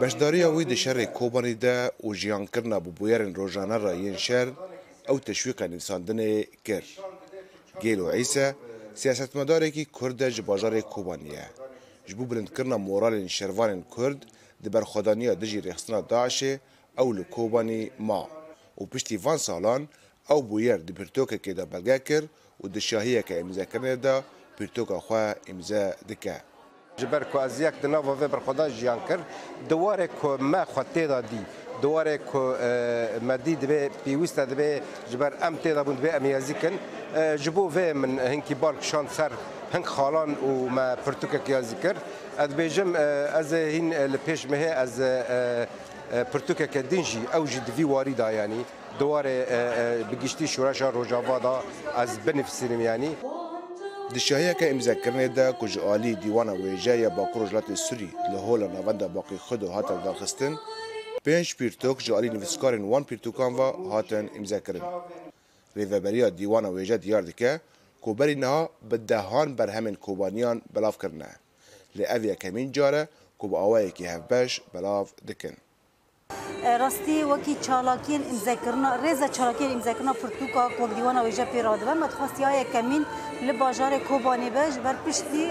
بەشداریە وی دشەڕێ کۆبانیدا و ژیانکردنا بۆ بۆیارن ڕۆژانە ڕایەن شەر ئەو تەشویقە نووساندنێ کرد. گێل و عیسە سیاستمەدارێکی کوردە ji باjarê کوبانیە. ji بوو bilindkirina moralên şervanên Kurd di berxwedaniya dijî rêxistina daişê ew li Kobanî ma û piştî van salan ew bûyer di pirtokekê de belge kir û di şahiyeke imzekirinê de pirtoka xwe imze dike. جبر کو از یک دناو و بر خدا جیان کرد دواره کو ما خطه دادی دواره کو مادی دبی پیوست دبی جبر ام تیدا بوند بی امیازی کن جبو و من هنکی بارک شان سر هنگ خالان و ما پرتوکه کیازی کرد اد بیجم از هین لپیش مه از پرتوکه کدینجی او جد وی واری دا یعنی دواره بگشتی شورش روجاوا دا از بنفسیم یعنی دشایەکە ئیمزەکردنێدا کوژعالی دیوانە وێژەیە باکڕۆژلاتی سوری لە هۆ لە ناوەندا باقی خود و هاتە داخستن پێنج پیرتۆک ژعالی نووسکارن وان پیرتوکانوە هاتن ئیمزەکردن. ڕێڤەبەریا دیوانە وێژە دیار دکە کۆبەری نەها بە دەهان بەرهەمین کۆبانیان بەلاافکردە. لێ ئەڤە کەمین جارە کۆب ئاوایەکی هەفبەش بەلااف دکن. راستی وکی چالاکین امضا کرنا رز چالاکین امضا کرنا پرتوکا کو و ایجا پیراده و مت های کمین لب بازار کوبانی بج بر پشتی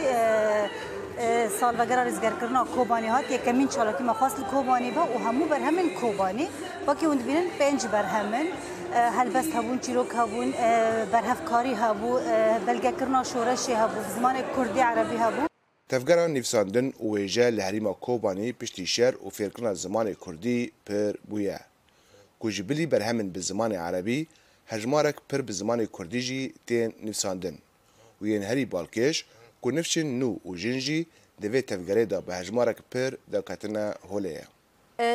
سال وگر رزگر کرنا کوبانی هات یک کمین چالاکی ما کوبانی با و همو بر همین کوبانی وکی اون بینن پنج بر همین هلبست هبون چیروک هبون برهفکاری هبو بلگه کرنا شورشی هبو زمان کردی عربی هبو Tevgera nivsandin û wêje li herîma Kobanî piştî şer û fêrkirina zimanê Kurdî pir bûye. Ku ji bilî berhemin bi zimanê Erebî, hejmarek pir bi zimanê Kurdî jî tên nivsandin. Û yên herî balkêş ku nifçin nû û jin jî divê tevgerê da bi hejmarek pir daketine holê ye.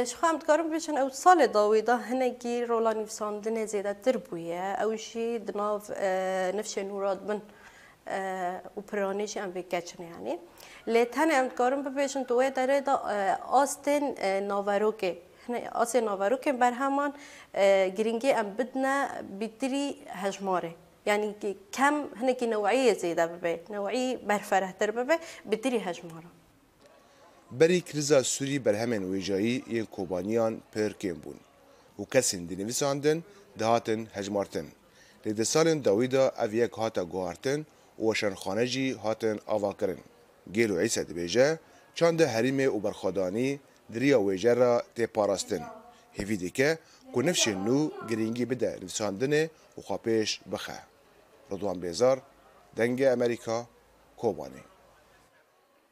Ji xwe em dikarin biçin ew salê da wê da hinekî rola nivsandinê zêdetir bûye, ew jî di nav nifşên nû radibin. وبرونيش ام بيكاتشن يعني لتن ام كارم ببيشن توي داره دا آستن ناوروكي هنا آستن ناوروكي بر همان گرینگی ام بدنا بیتری هجماره يعني كم هناك نوعية زيادة ببي نوعية برفره تر ببي بتري هجمارة بری کریزا سوری بر همین ویجایی یه کوبانیان پرکیم بون و کسین دی نویساندن دهاتن هجمارتن لیده سالن داویدا او یک هاتا گوارتن وەشەرخانە جی هاتن ئاواکردن گێل و عیسە دەبێژە چاندە هەریمێ و بەرخەدانی دریا وێژەرە تێپاراستن هێوی دیکە کو نفشێن نو گرنگی بدە نویساندنێ و خاپێش بخە ڕدوان بێزار دەنگە ئەمریکا کۆبانەی